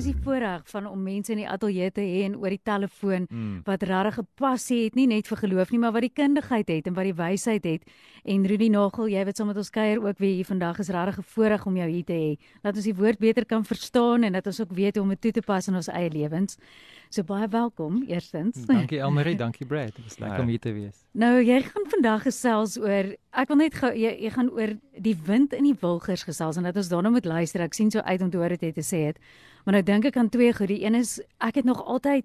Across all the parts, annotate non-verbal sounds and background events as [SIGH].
En dit is die voorreg van om mense in die ateljee te hê en oor die telefoon mm. wat regtig 'n passie het, nie net vir geloof nie, maar wat die kundigheid het en wat die wysheid het. En Rudy Nagel, jy wat saam met ons kuier ook weer hier vandag is regtig 'n voorreg om jou hier te hê. Laat ons die woord beter kan verstaan en dat ons ook weet hoe om dit toe te pas in ons eie lewens. So baie welkom eerstens. Dankie Elmarie, dankie Brad. Dit is lekker om hier te wees. Nou jy gaan vandag gesels oor ek wil net gou jy, jy gaan oor die wind in die wilgers gesels en dat ons daarna moet luister. Ek sien so uit om te hoor wat jy te sê het. Maar nou dink ek aan twee goed. Die een is ek het nog altyd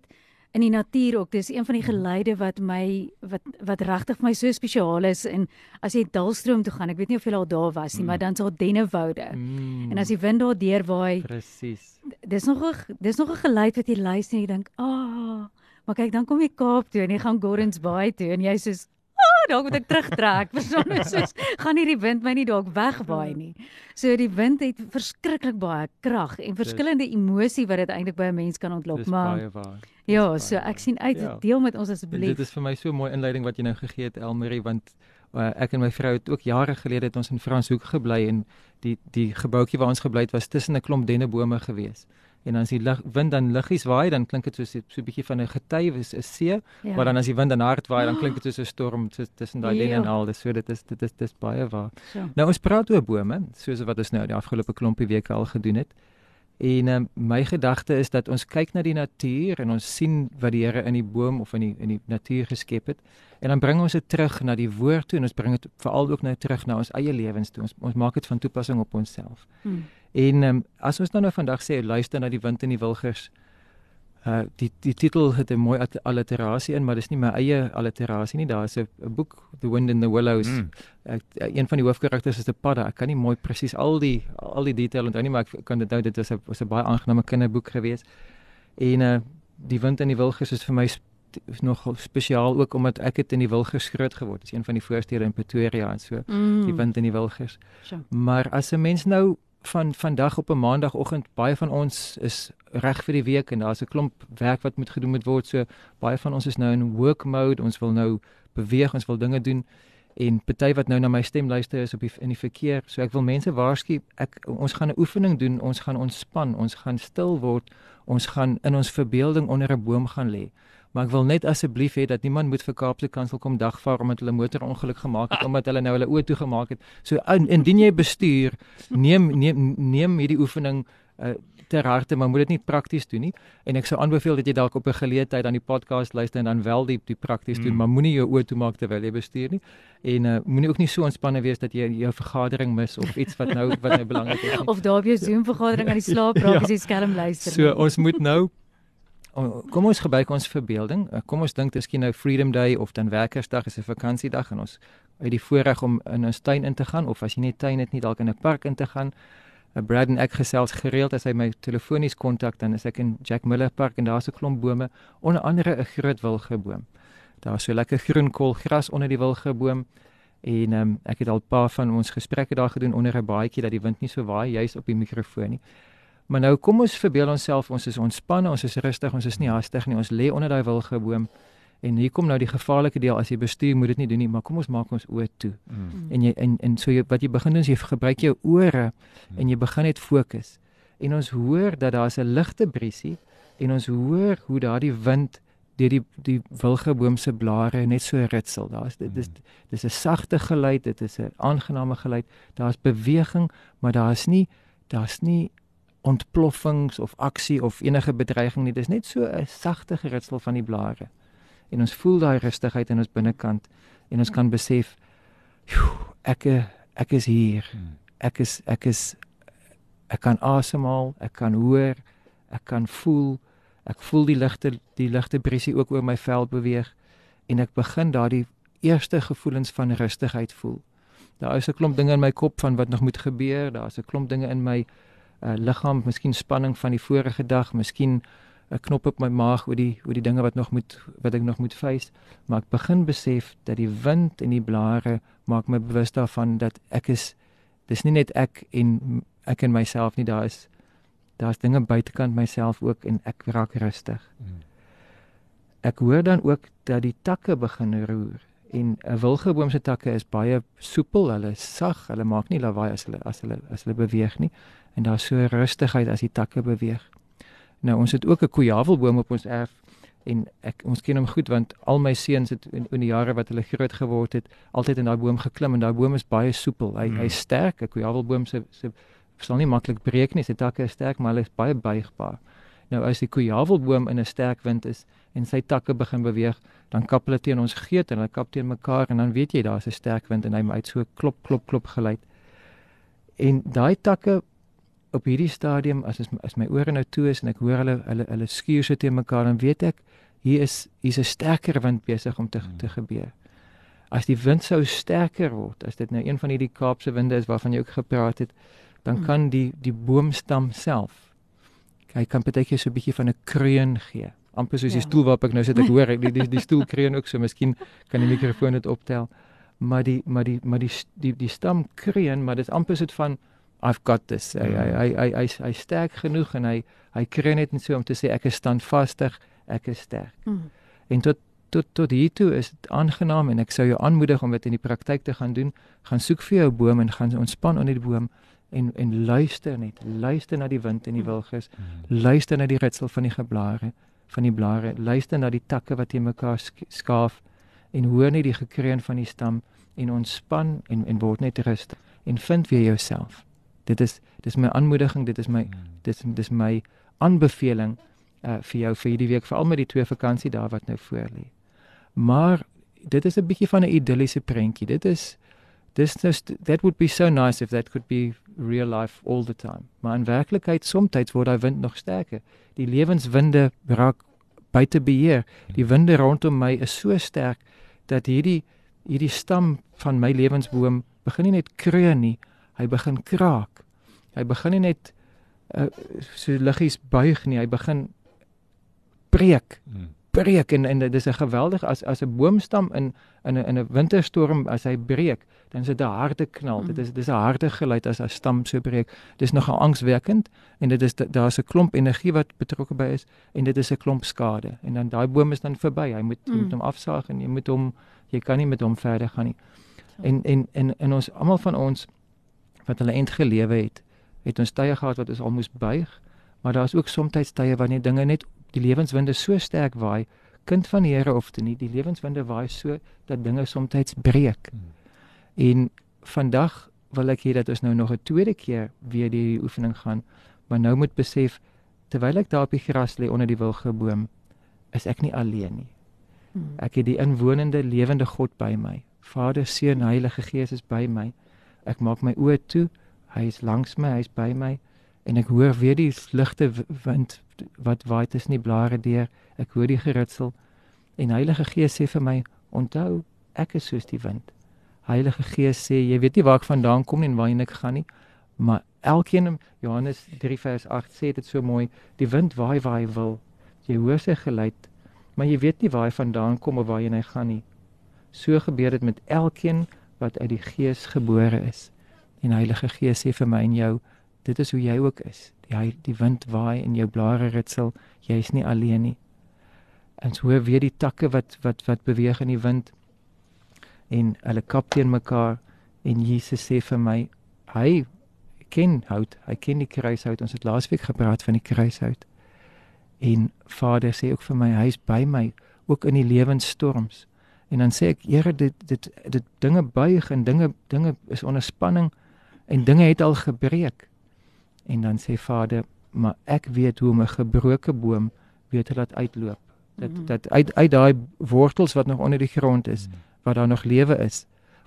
in die natuur ook. Dis een van die mhm. geleide wat my wat wat regtig vir my so spesiaal is en as jy Dalstroom toe gaan, ek weet nie of jy al daar was nie, mm. maar dan sal dennewoude. Mm. En as die wind daar deurwaai. Presies. Dis nog 'n dis nog 'n geluid wat jy luister en jy dink, "Ag, oh, maar kyk, dan kom jy Kaap toe en jy gaan Gordons Bay toe en jy sê [LAUGHS] dalk moet ek terugtrek. Verstaan soos gaan hierdie wind my nie dalk wegwaai nie. So die wind het verskriklik baie krag en verskillende emosie wat dit eintlik by 'n mens kan ontlok, maar Ja, so ek sien uit ja. deel met ons asseblief. Dit is vir my so 'n mooi inleiding wat jy nou gegee het Elmarie want uh, ek en my vrou het ook jare gelede het ons in Franshoek gebly en die die gebouetjie waar ons gebly het was tussen 'n klomp dennebome geweest en as die lig, wind dan liggies waai dan klink dit soos so 'n bietjie van 'n gety is 'n see ja. maar dan as die wind dan hard waai dan klink dit soos 'n storm tussen daai ja. en al dis so dit is dit is dis baie waar so. nou ons praat oor bome soos wat ons nou die afgelope klompie weke al gedoen het En um, my gedagte is dat ons kyk na die natuur en ons sien wat die Here in die boom of in die in die natuur geskep het. En dan bring ons dit terug na die woord toe en ons bring dit veral ook nou terug na ons eie lewens toe. Ons ons maak dit van toepassing op onsself. Hmm. En um, as ons nou nou vandag sê luister na die wind en die wilgers, Uh die die titel het 'n mooi alliterasie in, maar dis nie my eie alliterasie nie. Daar is 'n boek The Wind in the Willows. Mm. Ek, uh, een van die hoofkarakters is 'n padda. Ek kan nie mooi presies al die al die detail onthou nie, maar ek kan dit nou dit was 'n was 'n baie aangename kinderboek gewees. En uh die wind in die wilgers is vir my is nog spesiaal ook omdat ek het in die wilgers groot geword. Dit is een van die voorstede in Pretoria en so. Mm. Die wind in die wilgers. Sure. Maar as 'n mens nou van vandag op 'n maandagooggend baie van ons is reg vir die week en daar's 'n klomp werk wat moet gedoen moet word. So baie van ons is nou in work mode. Ons wil nou beweeg, ons wil dinge doen en party wat nou na my stem luister is op die, in die verkeer. So ek wil mense waarsku, ek ons gaan 'n oefening doen. Ons gaan ontspan, ons gaan stil word. Ons gaan in ons verbeelding onder 'n boom gaan lê. Maar ek wil net asseblief hê dat niemand moet vir Kaapse Kansel kom dagvaar omdat hulle motorongeluk gemaak het omdat hulle nou hulle oë toe gemaak het. So in, indien jy bestuur, neem neem neem hierdie oefening uh, ter harte, maar moet dit nie prakties doen nie. En ek sou aanbeveel dat jy dalk op 'n geleentheid aan die podcast luister en dan wel die die prakties doen, mm. maar moenie jou oë toe maak terwyl jy bestuur nie. En uh, moenie ook nie so ontspanne wees dat jy jou vergadering mis of iets wat nou wat nou belangrik is. Nie. Of daar op jou Zoom vergadering aan die slaap raak ja. as jy skelm luister. So ons moet nou kom ons gebruik ons verbeelding. Eh, kom ons dink dit is skien nou Freedom Day of dan Werkersdag is 'n vakansiedag en ons uit die voorreg om in ons tuin in te gaan of as jy nie tuin het nie dalk in 'n park in te gaan. Uh, Brad en ek gesels gereeld as hy my telefonies kontak dan is ek in Jack Miller Park en daar's 'n klomp bome, onder andere 'n groot wilgeboom. Daar's so lekker groen koolgras onder die wilgeboom en um, ek het al 'n paar van ons gesprekke daar gedoen onder 'n baadjie dat die wind nie so waai juis op die mikrofoon nie. Maar nou kom ons verbeel onsself ons is ontspanne, ons is rustig, ons is nie haastig nie. Ons lê onder daai wilgeboom. En hier kom nou die gevaarlike deel as jy bestuur moet dit nie doen nie, maar kom ons maak ons oë toe. Mm. En jy en en so jy wat jy begin doen is jy gebruik jou ore mm. en jy begin net fokus. En ons hoor dat daar 'n ligte briesie en ons hoor hoe daardie wind deur die die wilgeboom se blare net so ritsel. Daar's dit dis dis 'n sagte geluid, dit is 'n aangename geluid. Daar's beweging, maar daar's nie daar's nie ontploffings of aksie of enige bedreiging nie. Dis net so 'n sagte geritsel van die blare. En ons voel daai rustigheid in ons binnekant en ons kan besef ek ek is hier. Ek is ek is ek kan asemhaal, ek kan hoor, ek kan voel. Ek voel die ligte die ligte briesie ook oor my vel beweeg en ek begin daardie eerste gevoelens van rustigheid voel. Daar is 'n klomp dinge in my kop van wat nog moet gebeur. Daar's 'n klomp dinge in my uh, liggaam, miskien spanning van die vorige dag, miskien 'n knop op my maag oor die oor die dinge wat nog moet wat ek nog moet face, maar ek begin besef dat die wind en die blare maak my bewus daarvan dat ek is dis nie net ek en ek en myself nie, daar is Daar's dinge buitekant myself ook en ek raak rustig. Ek hoor dan ook dat die takke begin roer en 'n wilgeboom se takke is baie soepel, hulle is sag, hulle maak nie lawaai as hulle as hulle as hulle beweeg nie en daar's so rustigheid as die takke beweeg. Nou ons het ook 'n kojavelboom op ons erf en ek ons ken hom goed want al my seuns het in, in die jare wat hulle groot geword het altyd in daai boom geklim en daai boom is baie soepel. Hy mm. hy sterk, 'n kojavelboom se se sal nie maklik breek nie, sy takke is sterk, maar hulle is baie buigbaar. Nou as die kojavelboom in 'n sterk wind is en sy takke begin beweeg, dan kap hulle teen ons geet en hulle kap teen mekaar en dan weet jy daar's 'n sterk wind en hy maak so klop klop klop geluid. En daai takke op hierdie stadium as as, as my ore nou toe is en ek hoor hulle hulle hulle skuur so teen mekaar dan weet ek hier is hier's 'n sterker wind besig om te hmm. te gebeur. As die wind sou sterker word, as dit nou een van hierdie Kaapse winde is waarvan jy ook gepraat het, dan hmm. kan die die boomstam self hy kan baie so 'n bietjie van 'n kreun gee. amper soos ja. die stoel waarop ek nou sit ek hoor die die die stoel kreun ook so miskien kan die mikrofoon dit optel. Maar die maar die maar die die die stam kreun, maar dit is amper soet van I've got this. Hy hy hy hy hy hy sterk genoeg en hy hy kreun net so om te sê ek is standvastig, ek is sterk. Hmm. En tot tot tot hier toe is dit aangenaam en ek sou jou aanmoedig om dit in die praktyk te gaan doen. Gaan soek vir jou boom en gaan ontspan onder die boom en en luister net, luister na die wind en die wilges, luister na die ritsel van die geblare, van die blare, luister na die takke wat teen mekaar skaaf en hoor net die gekreun van die stam en ontspan en en word net rustig en vind weer jouself. Dit is dis my aanmoediging, dit is my dis dis my aanbeveling uh vir jou vir hierdie week, veral met die twee vakansiedae wat nou voor lê. Maar dit is 'n bietjie van 'n idilliese prentjie. Dit is dis just that would be so nice if that could be real life all the time. Maar in werklikheid soms word daai wind nog sterker. Die lewenswinde raak buite beheer. Die winde rondom my is so sterk dat hierdie hierdie stam van my lewensboom begin nie net kreun nie, hy begin kraak. Hy begin nie net uh, so liggies buig nie, hy begin breek. Hmm breek en en dit is 'n geweldig as as 'n boomstam in in 'n in 'n winterstorm as hy breek, dan is dit 'n harde knal. Mm. Dit is dis 'n harde geluid as 'n stam so breek. Dis nogal angswekkend en dit is daar's 'n klomp energie wat betrokke by is en dit is 'n klomp skade. En dan daai boom is dan verby. Hy moet mm. jy moet hom afsaag en jy moet hom jy kan nie met hom verder gaan nie. En en en en ons almal van ons wat hulle eind gelewe het, het ons tye gehad wat ons al moes buig, maar daar's ook soms tye wanneer dinge net die lewenswinde so sterk waai, kind van die Here of te nie, die lewenswinde waai so dat dinge soms breek. Hmm. En vandag wil ek hê dat ons nou nog 'n tweede keer weer die oefening gaan, maar nou moet besef terwyl ek daar op die gras lê onder die wilgeboom, is ek nie alleen nie. Hmm. Ek het die inwonende lewende God by my. Vader, Seun, Heilige Gees is by my. Ek maak my oë toe. Hy is langs my, hy is by my en ek hoor weer die ligte wind wat waai tussen die blare deur. Ek hoor die geritsel en Heilige Gees sê vir my: "Onthou, ek is soos die wind." Heilige Gees sê: "Jy weet nie waar ek vandaan kom nie en waarheen ek gaan nie, maar elkeen Johannes 3 vers 8 sê dit so mooi: Die wind waai waar hy wil. Jy hoor sy geluid, maar jy weet nie waar hy vandaan kom of waarheen hy gaan nie." So gebeur dit met elkeen wat uit die Gees gebore is. En Heilige Gees sê vir my en jou: Dit is hoe jy ook is die die wind waai en jou blare ritsel, jy's nie alleen nie. En so hoor weer die takke wat wat wat beweeg in die wind en hulle kap teen mekaar en Jesus sê vir my, hy ken hout, hy ken die kruishout. Ons het laasweek gepraat van die kruishout. En Vader sê ook vir my, hy's by my ook in die lewensstorms. En dan sê ek, Here, dit dit dit dinge buig en dinge dinge is onder spanning en dinge het al gebreek. En dan sê Vader, maar ek weet hoe om 'n gebroke boom weer te laat uitloop. Dat mm dat uit uit daai wortels wat nog onder die grond is, mm wat daar nog lewe is.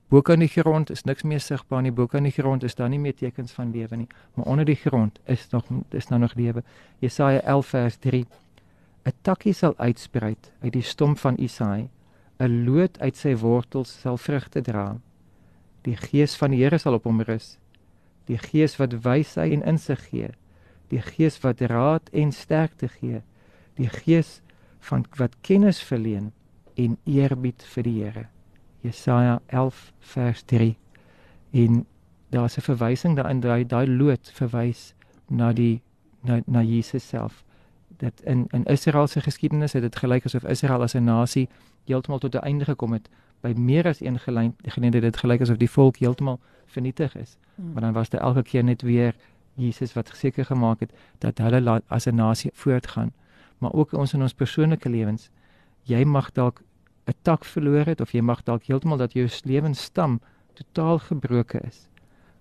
Bo kan die grond is niks meer sigbaar nie. Bo kan die grond is daar nie meer tekens van lewe nie, maar onder die grond is nog is nou nog lewe. Jesaja 11 vers 3. 'n Takkie sal uitspruit uit die stomp van Isaai. 'n Loot uit sy wortels sal vrugte dra. Die gees van die Here sal op hom rus die gees wat wysheid en insig gee, die gees wat raad en sterkte gee, die gees van wat kennis verleen en eerbied vir die Here. Jesaja 11 vers 3. En daar's 'n verwysing daarin daai daai lood verwys na die na na Jesus self. Dat in in Israel se geskiedenis het dit gelyk asof Israel as 'n nasie heeltemal tot 'n einde gekom het. By meer as een geleentheid het dit gelyk asof die volk heeltemal vernietig is. Hmm. Maar dan was dit elke keer net weer Jesus wat seker gemaak het dat hulle as 'n nasie voortgaan. Maar ook ons in ons persoonlike lewens, jy mag dalk 'n tak verloor het of jy mag dalk heeltemal dat jou lewensstam totaal gebroken is.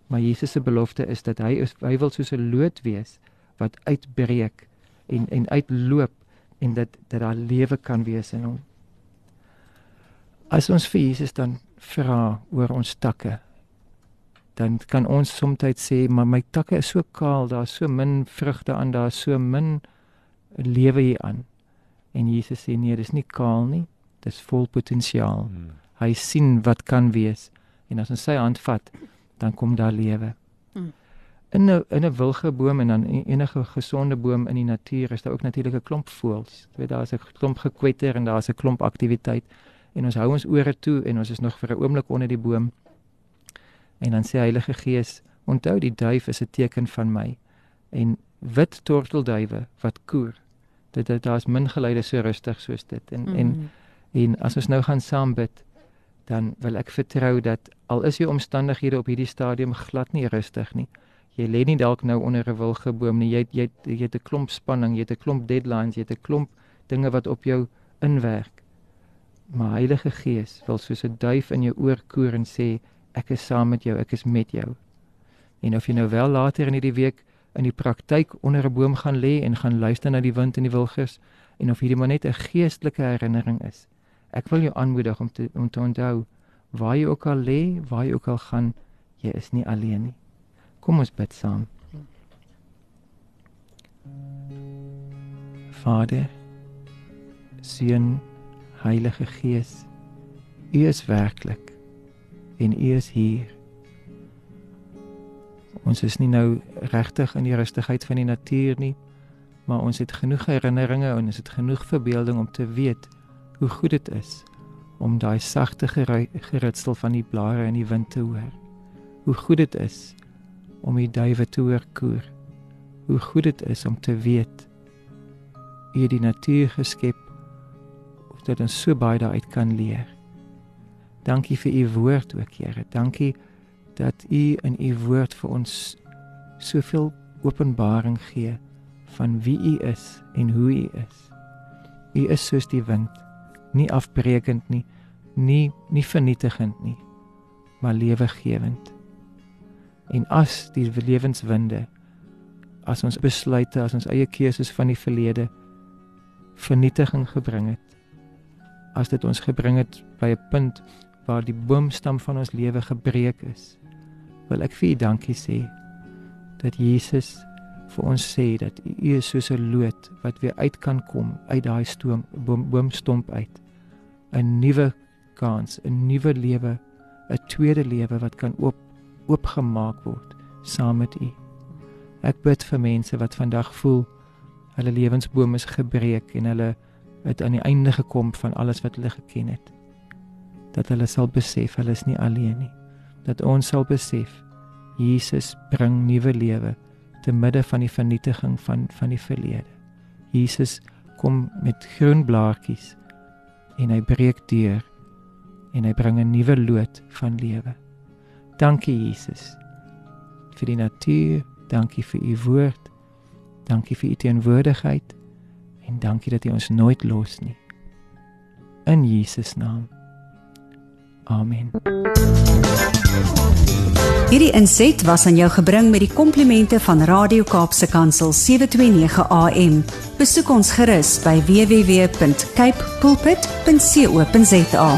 Maar Jesus se belofte is dat hy is hy wil soos 'n lood wees wat uitbreek en en uitloop en dat dat daar lewe kan wees in hom. As ons vir Jesus dan vra oor ons takke, dan kan ons soms sê maar my takke is so kaal, daar's so min vrugte aan, daar's so min lewe hier aan. En Jesus sê nee, dis nie kaal nie, dis vol potensiaal. Hmm. Hy sien wat kan wees en as ons sy hand vat, dan kom daar lewe. Hmm. In 'n in 'n wilgeboom en dan enige gesonde boom in die natuur is daar ook natuurlik 'n klomp voëls. Jy weet daar's 'n klomp gekwetter en daar's 'n klomp aktiwiteit en ons hou ons ore toe en ons is nog vir 'n oomblik onder die boom. En dan sê Heilige Gees, onthou die duif is 'n teken van my en wit tortelduwe wat koer. Dit dit daar's min geluide so rustig soos dit en mm. en hmm. en as ons nou gaan saam bid dan wil ek vertrou dat al is jou omstandighede op hierdie stadium glad nie rustig nie. Jy lê nie dalk nou onder 'n wilgeboom nie. Jy jy jy het 'n klomp spanning, jy het 'n klomp deadlines, jy het 'n klomp dinge wat op jou inwerk. Maar Heilige Gees wil soos 'n duif in jou oor koer en sê ek is saam met jou, ek is met jou. En of jy nou wel later in hierdie week in die praktyk onder 'n boom gaan lê en gaan luister na die wind en die wilgers en of hierdie maar net 'n geestelike herinnering is. Ek wil jou aanmoedig om te om te onthou waar jy ook al lê, waar jy ook al gaan, jy is nie alleen nie. Kom ons bid saam. Vader, Seun, Heilige Gees, U is werklik en U is hier. Ons is nie nou regtig in die rustigheid van die natuur nie, maar ons het genoeg herinneringe en ons het genoeg verbeelding om te weet hoe goed dit is om daai sagte geritsel van die blare in die wind te hoor. Hoe goed dit is om die duwe te hoor koer. Hoe goed dit is om te weet u het die natuur geskep dat ons so baie daaruit kan leer. Dankie vir u woord ook, Here. Dankie dat u in u woord vir ons soveel openbaring gee van wie u is en hoe u is. U is soos die wind nie afbreekend nie, nie nie vernietigend nie, maar lewegewend. En as die lewenswinde as ons besluite, as ons eie keuses van die verlede vernietiging gebring het, as dit ons gebring het by 'n punt waar die boomstam van ons lewe gebreek is, wil ek vir U dankie sê dat Jesus vir ons sê dat U is soos 'n lood wat weer uit kan kom uit daai stoom boom, boomstomp uit. 'n nuwe kans, 'n nuwe lewe, 'n tweede lewe wat kan oop oopgemaak word saam met U. Ek bid vir mense wat vandag voel hulle lewensboom is gebreek en hulle het aan die einde gekom van alles wat hulle geken het. Dat hulle sal besef hulle is nie alleen nie. Dat ons sal besef Jesus bring nuwe lewe te midde van die vernietiging van van die verlede. Jesus kom met groen blaartjies en hy breek deur en hy bring 'n nuwe lood van lewe. Dankie Jesus vir die natuur, dankie vir u woord. Dankie vir u teenwoordigheid en dankie dat u ons nooit los nie. In Jesus naam. Amen. Hierdie inset was aan jou gebring met die komplimente van Radio Kaapse Kansel 729 AM. Besoek ons gerus by www.cape pulpit.co.za.